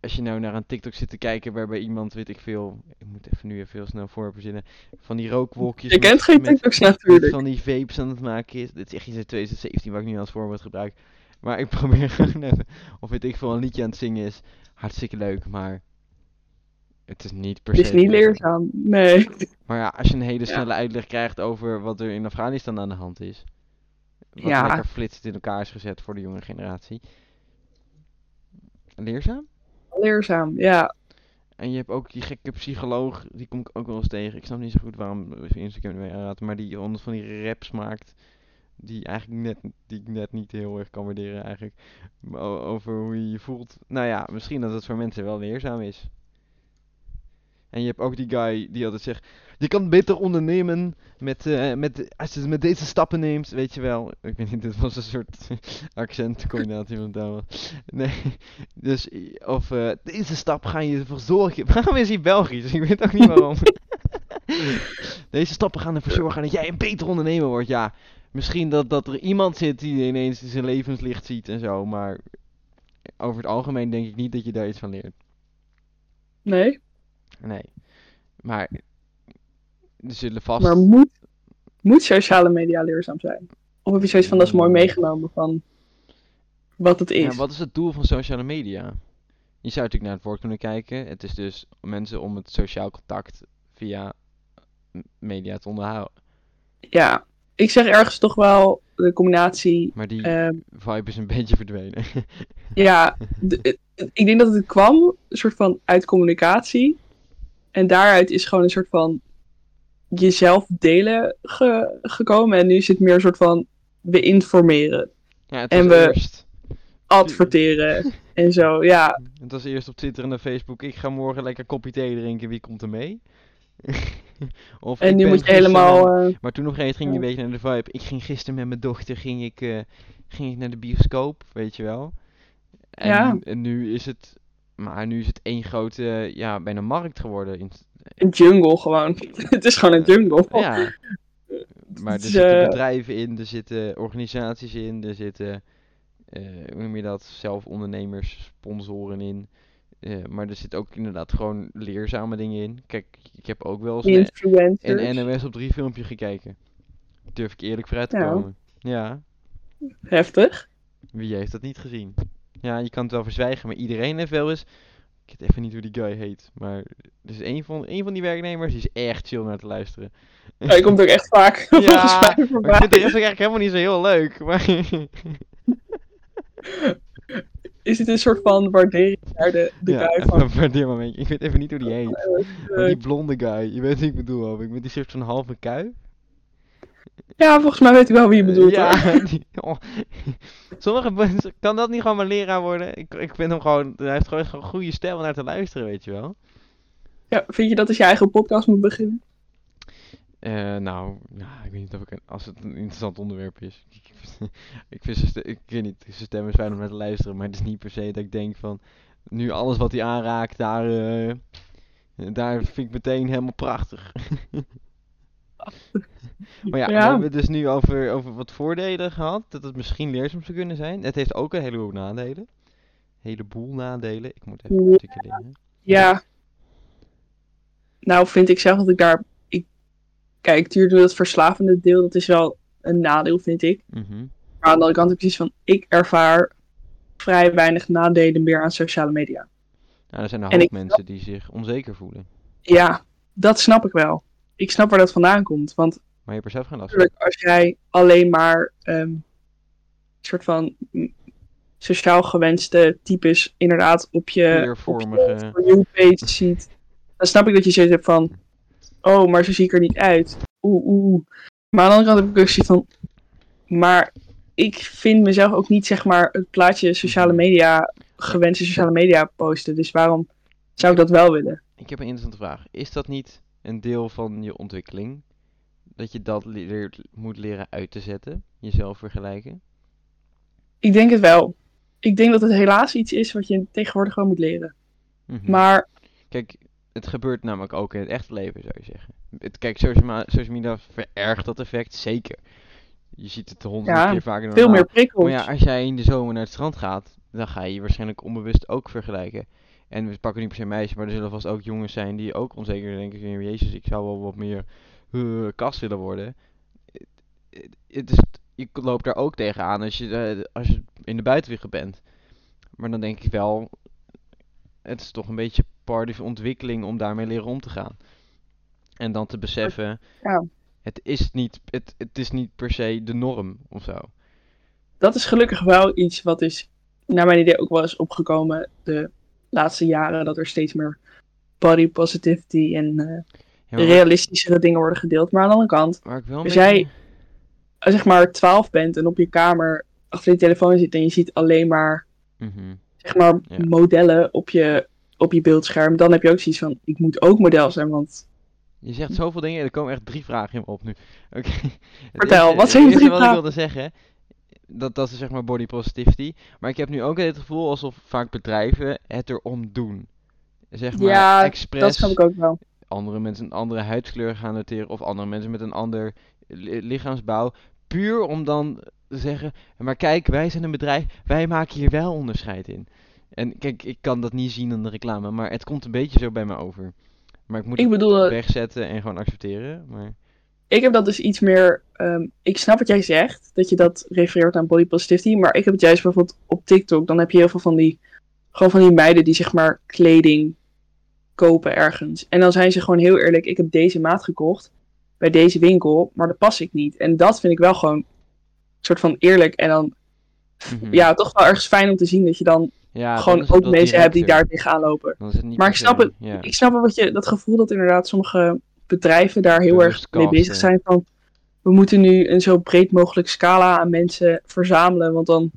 als je nou naar een TikTok zit te kijken waarbij iemand, weet ik veel, ik moet even nu even heel snel voor verzinnen, van die rookwolkjes Je met- kent geen TikToks met natuurlijk. van die vapes aan het maken is. Dit is echt iets uit 2017 wat ik nu als voorbeeld gebruik. Maar ik probeer gewoon even, of weet ik veel, een liedje aan het zingen is. Hartstikke leuk, maar het is niet per Het se is niet leerzaam. Nee. maar ja, als je een hele Ja. snelle uitleg krijgt over wat er in Afghanistan aan de hand is. Wat Ja. lekker flitsend in elkaar is gezet voor de jonge generatie. Leerzaam? Leerzaam, ja. En je hebt ook die gekke psycholoog, die kom ik ook wel eens tegen. Ik snap niet zo goed waarom Instagram mee aanraden, maar die honderd van die raps maakt. Die eigenlijk net, die net niet heel erg kan waarderen eigenlijk. Over hoe je je voelt. Nou ja, misschien dat het voor mensen wel leerzaam is. En je hebt ook die guy die altijd zegt, je kan beter ondernemen met, eh, met, als je met deze stappen neemt, weet je wel. Ik weet niet, dit was een soort accentcombinatie van taal. Nee, dus, of eh, deze stap ga je ervoor zorgen. Waarom is hij Belgisch? Ik weet ook niet waarom. deze stappen gaan ervoor zorgen dat jij een beter ondernemer wordt. Ja, misschien dat, dat er iemand zit die ineens zijn levenslicht ziet en zo, maar over het algemeen denk ik niet dat je daar iets van leert. Nee. Nee. Maar er zullen vast. Maar moet, moet sociale media leerzaam zijn? Of heb je zoiets van, dat is mooi Mm. meegenomen van wat het is? Ja, wat is het doel van sociale media? Je zou natuurlijk naar het woord kunnen kijken. Het is dus mensen om het sociaal contact via media te onderhouden. Ja, ik zeg ergens toch wel de combinatie. Maar die ehm, vibe is een beetje verdwenen. ja, ik denk dat het kwam een soort van uit communicatie. En daaruit is gewoon een soort van jezelf delen ge- gekomen. En nu is het meer een soort van we informeren, ja, het En we- eerst. adverteren en zo. Ja, Het was eerst op Twitter en op Facebook. Ik ga morgen lekker koppie thee drinken. Wie komt er mee? of en nu moet je helemaal. eh, Maar toen op een gegeven moment ging je een beetje naar de vibe. Ik ging gisteren met mijn dochter ging ik, eh, ging ik naar de bioscoop, weet je wel. En, Ja. en nu is het, maar nu is het één grote, ja, bijna markt geworden. In, een jungle gewoon. het is gewoon een jungle. ja. Maar er zitten eh, bedrijven in, er zitten organisaties in, er zitten, eh, hoe noem je dat, zelfondernemers, sponsoren in. Eh, maar er zit ook inderdaad gewoon leerzame dingen in. Kijk, ik heb ook wel eens een, een NOS op 3 filmpje gekeken. Durf ik eerlijk vooruit te Ja. komen. Ja, Heftig. wie heeft dat niet gezien? Ja, je kan het wel verzwijgen, maar iedereen heeft wel eens... Ik weet even niet hoe die guy heet, maar er is een van, een van die werknemers die is echt chill naar te luisteren. Ja, je komt ook echt vaak Ja, mij Maar ik vind de rest ook eigenlijk helemaal niet zo heel leuk. Maar is dit een soort van waardering naar de, de ja, guy van... waardeermomentje. Ik weet even niet hoe die heet. eh, Maar die blonde guy, je weet wie ik bedoel hoop ik. Met die soort van halve kui. Ja, volgens mij weet ik wel wie je bedoelt. hoor. ja, die- oh. Sommige mensen, kan dat niet gewoon mijn leraar worden? Ik, ik vind hem gewoon, hij heeft gewoon een goede stem om naar te luisteren, weet je wel. Ja, vind je dat als je eigen podcast moet beginnen? Eh, nou, ja, ik weet niet of ik, een- als het een interessant onderwerp is. ik vind stem, ik weet niet, zijn stem is fijn om naar te luisteren, maar het is niet per se dat ik denk van, nu alles wat hij aanraakt, daar, eh, daar vind ik meteen helemaal prachtig. maar ja, we hebben het dus nu over, over wat voordelen gehad, dat het misschien leerzaam zou kunnen zijn. Het heeft ook een heleboel nadelen. heleboel nadelen. Ik moet even articuleren. Ja. Nou, vind ik zelf dat ik daar. Ik, kijk, tuurlijk, dat verslavende deel, dat is wel een nadeel, vind ik. Mhm. Maar aan de andere kant heb ik precies van. Ik ervaar vrij weinig nadelen meer aan sociale media. Nou, er zijn een En hoop mensen die zich onzeker voelen. Ja, dat snap ik wel. Ik snap waar dat vandaan komt. Want Maar je geen last als jij alleen maar een soort van sociaal gewenste types inderdaad op je, op je You page ziet, dan snap ik dat je zoiets hebt van, oh, maar zo zie ik er niet uit. Oeh, oeh. Maar aan de andere kant heb ik ook zoiets van, maar ik vind mezelf ook niet, zeg maar, het plaatje sociale media, gewenste sociale media posten. Dus waarom zou ik dat wel willen? Ik heb een interessante vraag. Is dat niet een deel van je ontwikkeling? Dat je dat leert, moet leren uit te zetten? Jezelf vergelijken? Ik denk het wel. Ik denk dat het helaas iets is wat je tegenwoordig gewoon moet leren. Mhm. Maar Kijk, het gebeurt namelijk ook in het echte leven, zou je zeggen. Het, kijk, social, media verergt dat effect, zeker. Je ziet het honderd Ja, keer vaker dan veel meer prikkels. Maar ja, als jij in de zomer naar het strand gaat, dan ga je je waarschijnlijk onbewust ook vergelijken. En we pakken niet per se meisjes, maar er zullen vast ook jongens zijn die ook onzeker denken. van, Jezus, ik zou wel wat meer eh, kast willen worden. Het- is, je loopt daar ook tegenaan als je, eh, als je in de buitenwereld bent. Maar dan denk ik wel, het is toch een beetje part of ontwikkeling om daarmee leren om te gaan. En dan te beseffen, Ja. het, is niet, het, het is niet per se de norm of zo. dat is gelukkig wel iets wat is, naar mijn idee, ook wel is opgekomen de laatste jaren. Dat er steeds meer body positivity en eh, Ja, maar- realistischere dingen worden gedeeld. Maar aan de andere kant, Als beetje- jij- je zeg maar 12 bent en op je kamer achter je telefoon zit en je ziet alleen maar, Mhm. zeg maar Ja. modellen op je, op je beeldscherm, dan heb je ook zoiets van, ik moet ook model zijn, want Je zegt zoveel dingen, er komen echt drie vragen in me op nu. Oké. Vertel, wat zijn het drie eerste wat ik vragen? wilde zeggen, dat, dat is zeg maar body positivity. Maar ik heb nu ook het gevoel alsof vaak bedrijven het erom doen. Zeg maar, ja, expres dat snap ik ook wel. andere mensen een andere huidskleur gaan noteren of andere mensen met een ander li- lichaamsbouw. Puur om dan te zeggen, maar kijk, wij zijn een bedrijf, wij maken hier wel onderscheid in. En kijk, ik kan dat niet zien in de reclame, maar het komt een beetje zo bij me over. Maar ik moet Ik het bedoel, eh, wegzetten en gewoon accepteren. Maar ik heb dat dus iets meer. ehm, ik snap wat jij zegt, dat je dat refereert aan body positivity. Maar ik heb het juist bijvoorbeeld op TikTok. Dan heb je heel veel van die. Gewoon van die meiden die zeg maar kleding kopen ergens. En dan zijn ze gewoon heel eerlijk. Ik heb deze maat gekocht bij deze winkel, maar dat pas ik niet. En dat vind ik wel gewoon een soort van eerlijk. En dan Mhm. ja, toch wel ergens fijn om te zien dat je dan ja, gewoon ook mensen hebt die daar tegenaan lopen. Maar ik snap het-. Ik snap wel wat je, dat gevoel dat inderdaad sommige bedrijven daar heel erg mee bezig zijn van we moeten nu een zo breed mogelijk scala aan mensen verzamelen, want dan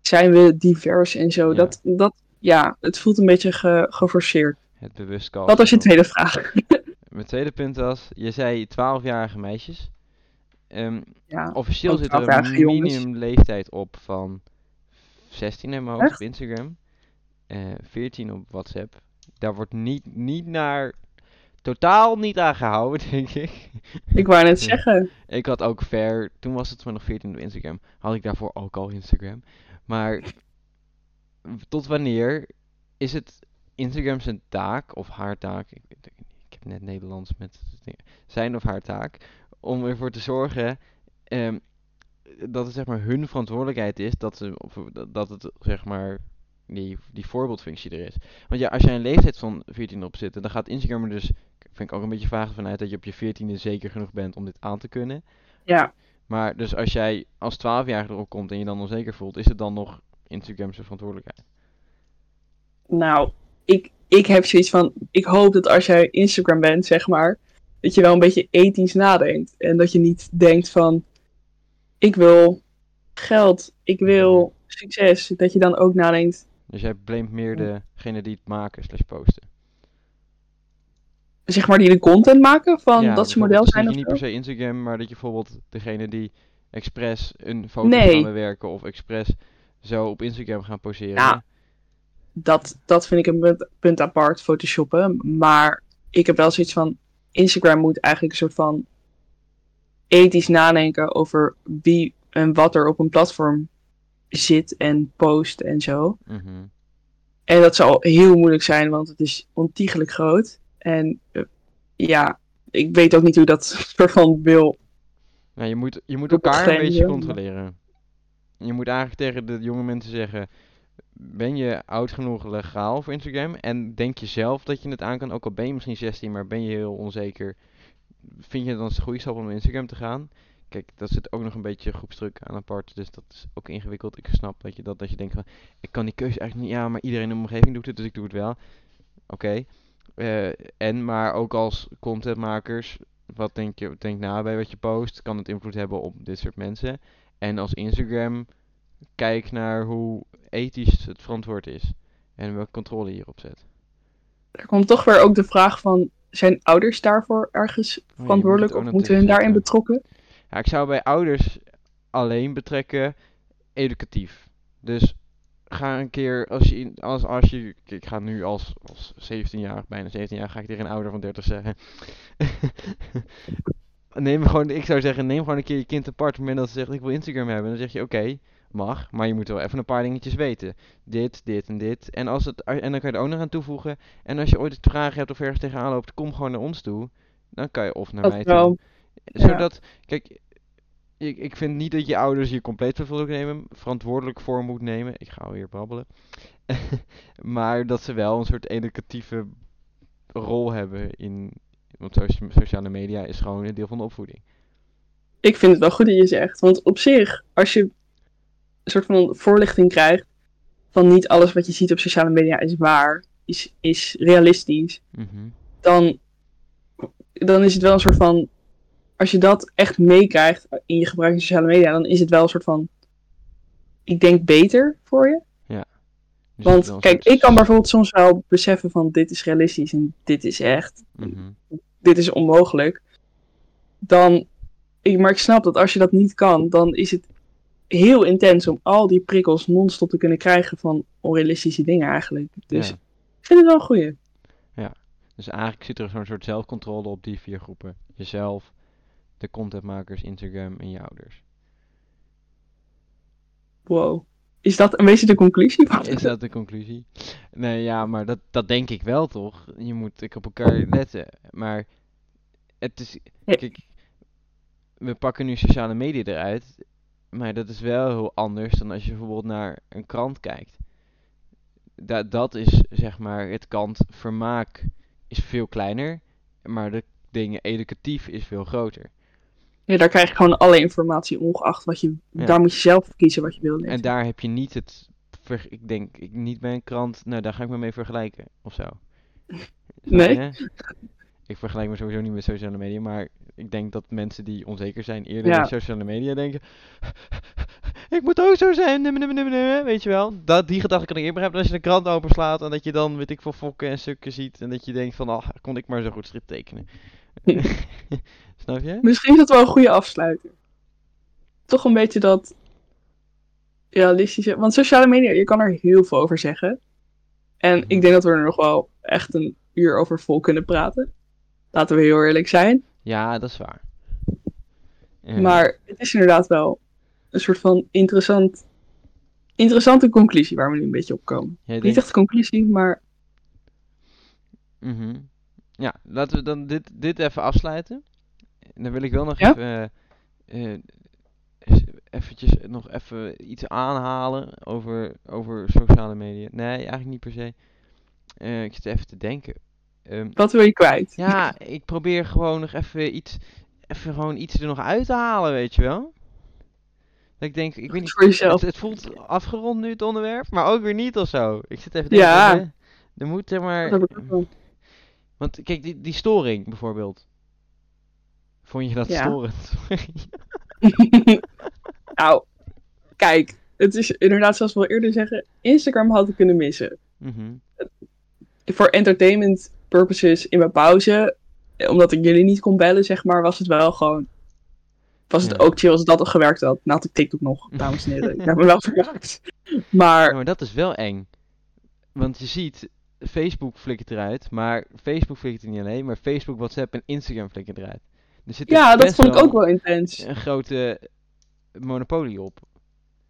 zijn we divers en zo. Ja. Dat, dat, ja, het voelt een beetje ge- geforceerd. Het bewust Dat was je tweede vraag. Mijn tweede punt was, je zei 12-jarige meisjes. Ehm, Ja, officieel zit er een 12-jarige jongens. minimumleeftijd op van 16 in mijn hoofd Echt? op Instagram. eh 14 op WhatsApp. Daar wordt niet, niet naar, totaal niet aan gehouden, denk ik. ik wou net zeggen. Ik had ook ver, toen was het maar nog 14 op Instagram. Had ik daarvoor ook al Instagram. Maar tot wanneer is het Instagram zijn taak of haar taak? Ik, ik, ik heb net Nederlands met zijn of haar taak om ervoor te zorgen ehm, dat het zeg maar hun verantwoordelijkheid is dat ze of, dat het zeg maar die, die voorbeeldfunctie er is. Want ja, als jij een leeftijd van 14 op zit, dan gaat Instagram er dus vind ik ook een beetje vaag vanuit dat je op je 14e zeker genoeg bent om dit aan te kunnen. Ja, Maar dus als jij als 12-jarige erop komt en je dan onzeker voelt, is het dan nog Instagram zijn verantwoordelijkheid? Nou, ik, ik heb zoiets van, ik hoop dat als jij Instagram bent, zeg maar, dat je wel een beetje ethisch nadenkt. En dat je niet denkt van, ik wil geld, ik wil succes. Dat je dan ook nadenkt, Dus jij blamt meer degene die het maken slash posten. zeg maar, die de content maken van Ja, dat ze model zijn dat of je niet per se Instagram, maar dat je bijvoorbeeld degene die expres een foto Nee. gaan bewerken of expres zo op Instagram gaan poseren. Ja. Dat, dat vind ik een punt apart, photoshoppen. Maar ik heb wel zoiets van, Instagram moet eigenlijk een soort van ethisch nadenken over wie en wat er op een platform zit en post en zo. Mhm. En dat zal heel moeilijk zijn, want het is ontiegelijk groot. En eh, ja, ik weet ook niet hoe dat soort van wil. Nou, je moet, je moet elkaar een beetje controleren. Je moet eigenlijk tegen de jonge mensen zeggen: Ben je oud genoeg legaal voor Instagram? En denk je zelf dat je het aan kan? Ook al ben je misschien 16, maar ben je heel onzeker. Vind je het dan een goede stap om naar Instagram te gaan? Kijk, dat zit ook nog een beetje groepsdruk aan apart. Dus dat is ook ingewikkeld. Ik snap dat je, dat, dat je denkt van, ik kan die keuze eigenlijk niet. Ja, maar iedereen in mijn omgeving doet het, dus ik doe het wel. Oké. Eh, en, maar ook als contentmakers, wat denk je, denk na bij wat je post. Kan het invloed hebben op dit soort mensen. En als Instagram, kijk naar hoe ethisch het verantwoord is. En welke controle je hierop zet. Er komt toch weer ook de vraag van, zijn ouders daarvoor ergens Oh verantwoordelijk of moeten hun daarin betrokken? Ja, ik zou bij ouders alleen betrekken educatief. Dus ga een keer, als je, als, als je, ik ga nu als, als 17-jarig, bijna 17 jaar, ga ik tegen een ouder van 30 zeggen. neem gewoon, ik zou zeggen, neem gewoon een keer je kind apart. Op het moment dat ze zegt, ik wil Instagram hebben, dan zeg je, oké, mag, maar je moet wel even een paar dingetjes weten. Dit, dit en dit. En, als het, en dan kan je er ook nog aan toevoegen. En als je ooit vragen hebt of ergens tegenaan loopt, kom gewoon naar ons toe. Dan kan je of naar Dat mij toe. Zodat, kijk, ik, ik vind niet dat je ouders hier compleet verantwoordelijk nemen, verantwoordelijk voor moet nemen. Ik ga alweer babbelen. maar dat ze wel een soort educatieve rol hebben in. Want socia- sociale media is gewoon een deel van de opvoeding. Ik vind het wel goed dat je zegt. Want op zich, als je een soort van voorlichting krijgt van niet alles wat je ziet op sociale media is waar, is, is realistisch, Mhm. dan, dan is het wel een soort van. Als je dat echt meekrijgt in je gebruik van sociale media, dan is het wel een soort van. Ik denk beter voor je. Dus is wel Want kijk, soort ik kan bijvoorbeeld soms wel beseffen van dit is realistisch en dit is echt, Mhm. dit is onmogelijk. Dan, ik, maar ik snap dat als je dat niet kan, dan is het heel intens om al die prikkels non-stop te kunnen krijgen van onrealistische dingen eigenlijk. Dus Ja. ik vind het wel een goeie. Dus eigenlijk zit er zo'n soort zelfcontrole op die vier groepen: jezelf, de contentmakers, Instagram en je ouders. Wow. Is dat een beetje de conclusie? Is dat de conclusie? Nee, ja, maar dat, dat denk ik wel toch? Je moet ik op elkaar letten. Maar het is. Kijk, we pakken nu sociale media eruit. Maar dat is wel heel anders dan als je bijvoorbeeld naar een krant kijkt. Da dat is zeg maar het kant vermaak is veel kleiner. Maar de dingen educatief is veel groter. Ja, daar krijg je gewoon alle informatie ongeacht wat je... Ja. Daar moet je zelf kiezen wat je wil lezen. En daar heb je niet het. ver- ik denk ik, niet bij een krant. Nou, daar ga ik me mee vergelijken. Of zo. Nee? Ik vergelijk me sowieso niet met sociale media. Maar ik denk dat mensen die onzeker zijn eerder Ja. bij sociale media denken. ik moet ook zo zijn. nimme, nimme, nimme, nimme," Weet je wel? Dat, die gedachte kan ik eerder hebben. Als je de krant openslaat. En dat je dan, weet ik veel, fokken en stukken ziet. En dat je denkt van, ah, kon ik maar zo goed strip tekenen. Snap je? Misschien is dat wel een goede afsluiter. Toch een beetje dat realistische. Want sociale media, je kan er heel veel over zeggen. En ik denk dat we er nog wel echt een uur over vol kunnen praten. Laten we heel eerlijk zijn. Ja, dat is waar. Ja. Maar het is inderdaad wel een soort van interessant, interessante conclusie waar we nu een beetje op komen. Jij Niet denkt- echt een conclusie, maar Mhm. Ja, laten we dan dit, dit even afsluiten. En dan wil ik wel nog Ja? even, eh, eh, eventjes nog even iets aanhalen over, over sociale media. Nee, eigenlijk niet per se. Eh, ik zit even te denken. Ehm, wat wil je kwijt? ja, ik probeer gewoon nog even iets, even gewoon iets er nog uit te halen, weet je wel? Dat ik denk, ik weet niet, Voor jezelf. het, het voelt afgerond nu het onderwerp, maar ook weer niet of zo. Ik zit even te Ja. denken, hè, er moet zeg maar, want kijk, die, die storing bijvoorbeeld. Vond je dat Ja. storend? nou, kijk. Het is inderdaad, zoals we al eerder zeggen, Instagram had ik kunnen missen. Mhm. Voor entertainment purposes in mijn pauze, omdat ik jullie niet kon bellen, zeg maar, was het wel gewoon... Was het ook chill als dat al gewerkt had. Nou had ik TikTok nog, dames en heren. Ik heb me wel verwerkt. Maar Ja, maar dat is wel eng. Want je ziet, Facebook flikkert eruit, maar Facebook flikkert er niet alleen, maar Facebook, WhatsApp en Instagram flikkert eruit. Er zit ja, dat vond ik ook wel intens. een grote monopolie op.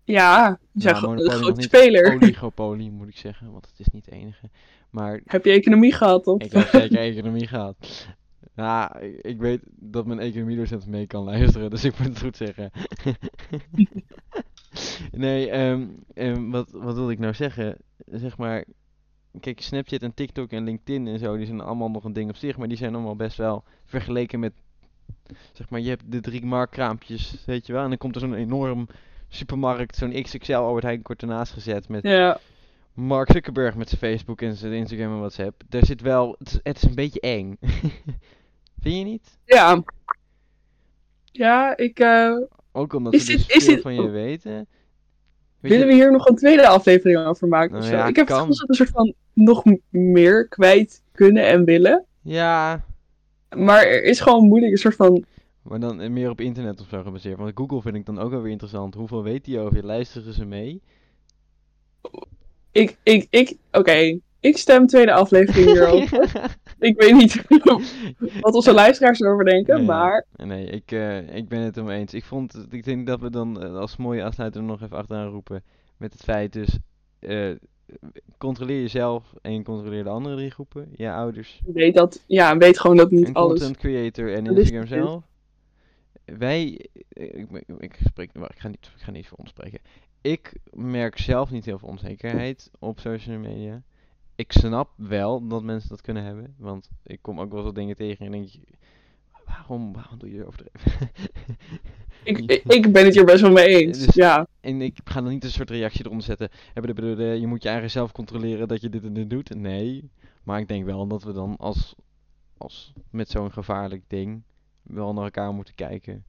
Ja, Nou, een grote speler. Oligopolie moet ik zeggen, want het is niet de enige. Maar Heb je economie gehad, of? ik heb zeker economie gehad. Nou, ik, ik weet dat mijn economiedocent mee kan luisteren, dus ik moet het goed zeggen. nee, ehm, ehm, wat, wat wil ik nou zeggen? Zeg maar, kijk, Snapchat en TikTok en LinkedIn en zo, die zijn allemaal nog een ding op zich, maar die zijn allemaal best wel vergeleken met, zeg maar, je hebt de drie marktkraampjes, weet je wel, en dan komt er zo'n enorm supermarkt, zo'n XXL Albert Heijn kort ernaast gezet met Ja, Mark Zuckerberg met zijn Facebook en zijn Instagram en WhatsApp. Daar zit wel, het is, het is een beetje eng. Vind je niet? ja. Ja, ik... eh, Ook omdat Is ze dit- dus is veel dit- van je weten. Weet willen je- we hier nog een tweede aflevering over maken of Nou zo? ja, ik heb het kan. gevoel dat we een soort van nog meer kwijt kunnen en willen. Ja, Maar er is gewoon moeilijk een soort van... maar dan eh, meer op internet of zo gebaseerd. Want Google vind ik dan ook wel weer interessant. Hoeveel weet die over je? Luisteren ze mee? Ik, ik, ik... Oké, ik stem tweede aflevering hierover. ik weet niet wat onze luisteraars erover denken, Nee. maar... Nee, ik, eh, ik ben het mee eens. Ik, vond, ik denk dat we dan eh, als mooie afsluiter nog even achteraan roepen. Met het feit dus, controleer jezelf en controleer de andere drie groepen. Je ouders, Weet dat, ja, weet gewoon dat niet en alles. content creator en Instagram zelf. Wij, eh, ik, ik, ik spreek, ik ga niet, ik ga niet voor ons spreken. Ik merk zelf niet heel veel onzekerheid op social media. Ik snap wel dat mensen dat kunnen hebben, want ik kom ook wel wat dingen tegen en denk je, waarom, waarom doe je overdreven? Ik, ik, ben het hier best wel mee eens. Dus- Ja, En ik ga dan niet een soort reactie eronder zetten. Bedoelde, je moet je eigen zelf controleren dat je dit en dit doet. Nee. Maar ik denk wel dat we dan als, als met zo'n gevaarlijk ding wel naar elkaar moeten kijken.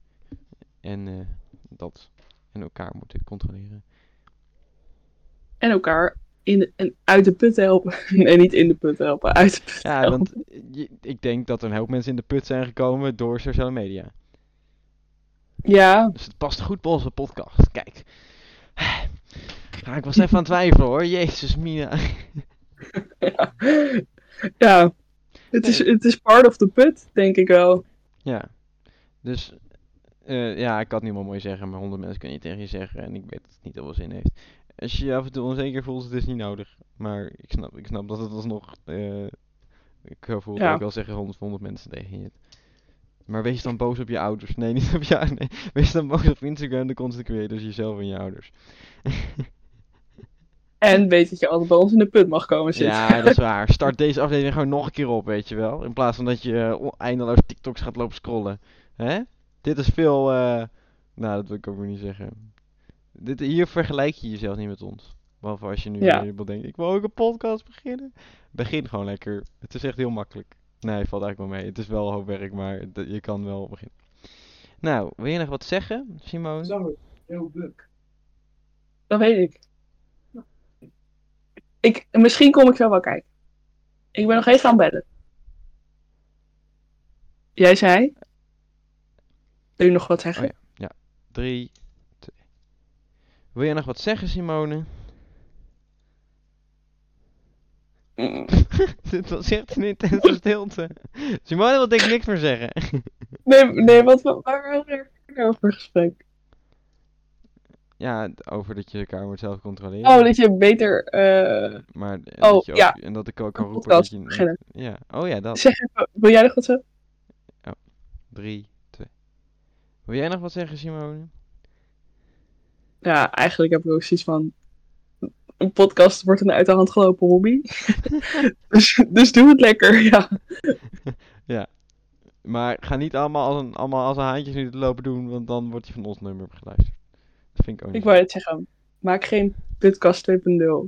En eh, dat en elkaar moeten controleren. en elkaar in de, en uit de put helpen. nee, niet in de put helpen, uit de put Ja, helpen. want je- ik denk dat er een hoop mensen in de put zijn gekomen door sociale media. Ja, Dus het past goed bij onze podcast. Kijk. Ja, ik was even aan het twijfelen hoor. Jezus, Mina. ja. ja. Het, is, het is part of the put, denk ik wel. Ja. Dus, eh, ja, ik kan het niet meer mooi zeggen, maar honderd mensen kun je tegen je zeggen en ik weet dat het niet veel zin heeft. Als je je af en toe onzeker voelt, het is niet nodig. Maar ik snap, ik snap dat het alsnog, eh ik voel Ja. ook wel zeggen honderd, honderd mensen tegen je. Maar wees dan boos op je ouders. Nee, niet op je ouders. Nee. Wees dan boos op Instagram, de content creators, jezelf en je ouders. En weet dat je altijd bij ons in de put mag komen zitten. Ja, dat is waar. Start deze aflevering gewoon nog een keer op, weet je wel. In plaats van dat je eh, eindeloos TikToks gaat lopen scrollen. Hè? Dit is veel, eh, nou dat wil ik ook weer niet zeggen. Dit, hier vergelijk je jezelf niet met ons. Behalve als je nu Ja. denkt, ik wil ook een podcast beginnen. Begin gewoon lekker. Het is echt heel makkelijk. Nee, valt eigenlijk wel mee. Het is wel een hoop werk, maar je kan wel beginnen. Nou, wil je nog wat zeggen, Simone? Zo, heel buk. Dat weet ik. ik. Misschien kom ik zo wel kijken. Ik ben nog even aan het bellen. Jij zei? Wil je nog wat zeggen? Oh Drie, twee. Wil je nog wat zeggen, Simone? Mm. Dit was echt een intense stilte. Simone wil denk ik niks meer zeggen. Nee, nee, wat waar waren we er over gesprek? ja, over dat je elkaar moet zelf controleren. Oh, dat je beter. eh Maar, en Oh, dat je ook, ja. En dat ik ook kan roepen dat je... Ja, oh ja, dat. Zeg even, wil jij nog wat zeggen? Drie, twee. Wil jij nog wat zeggen, Simone? Ja, eigenlijk heb ik ook zoiets van. Een podcast wordt een uit de hand gelopen hobby. dus, dus doe het lekker, ja. Maar ga niet allemaal als een, allemaal als een haantjes nu te lopen doen, want dan wordt je van ons nummer geluisterd. vind ik ook Ik niet. wou het zeggen, maak geen podcast 2.0,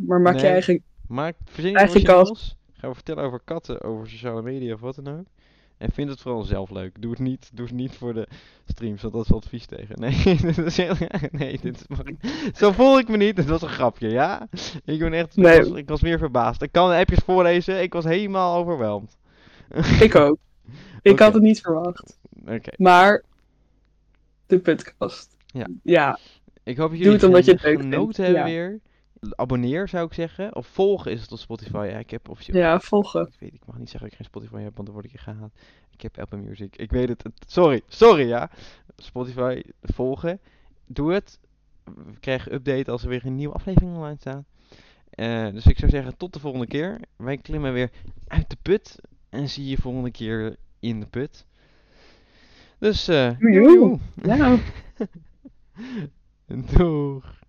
maar maak je eigen... Maak verzin je Eigen. Ga vertellen over katten, over sociale media of wat dan ook. En vind het vooral zelf leuk. Doe het niet, doe het niet voor de streams, want dat is advies tegen. Nee, dit is heel, nee dit mag zo voel ik me niet. Het was een grapje, ja? Ik ben echt, Nee. ik, was, ik was meer verbaasd. Ik kan de appjes voorlezen, ik was helemaal overweldigd. Ik ook. Ik had het niet verwacht. Oké, Maar, de podcast. Ja. Ja, ik hoop dat Doe jullie het omdat je het genoten hebben ja. weer. Abonneer zou ik zeggen. Of volgen is het op Spotify. Ja, ik heb officieel ja, volgen. Ik weet, ik mag niet zeggen dat ik geen Spotify heb, want dan word ik hier gehaat. Ik heb Apple Music. Ik weet het. sorry, sorry ja. Spotify volgen. Doe het. We krijgen update als er weer een nieuwe aflevering online staat. Eh, dus ik zou zeggen, tot de volgende keer. Wij klimmen weer uit de put. En zie je volgende keer in de put. Dus, eh. Ja. Doeg.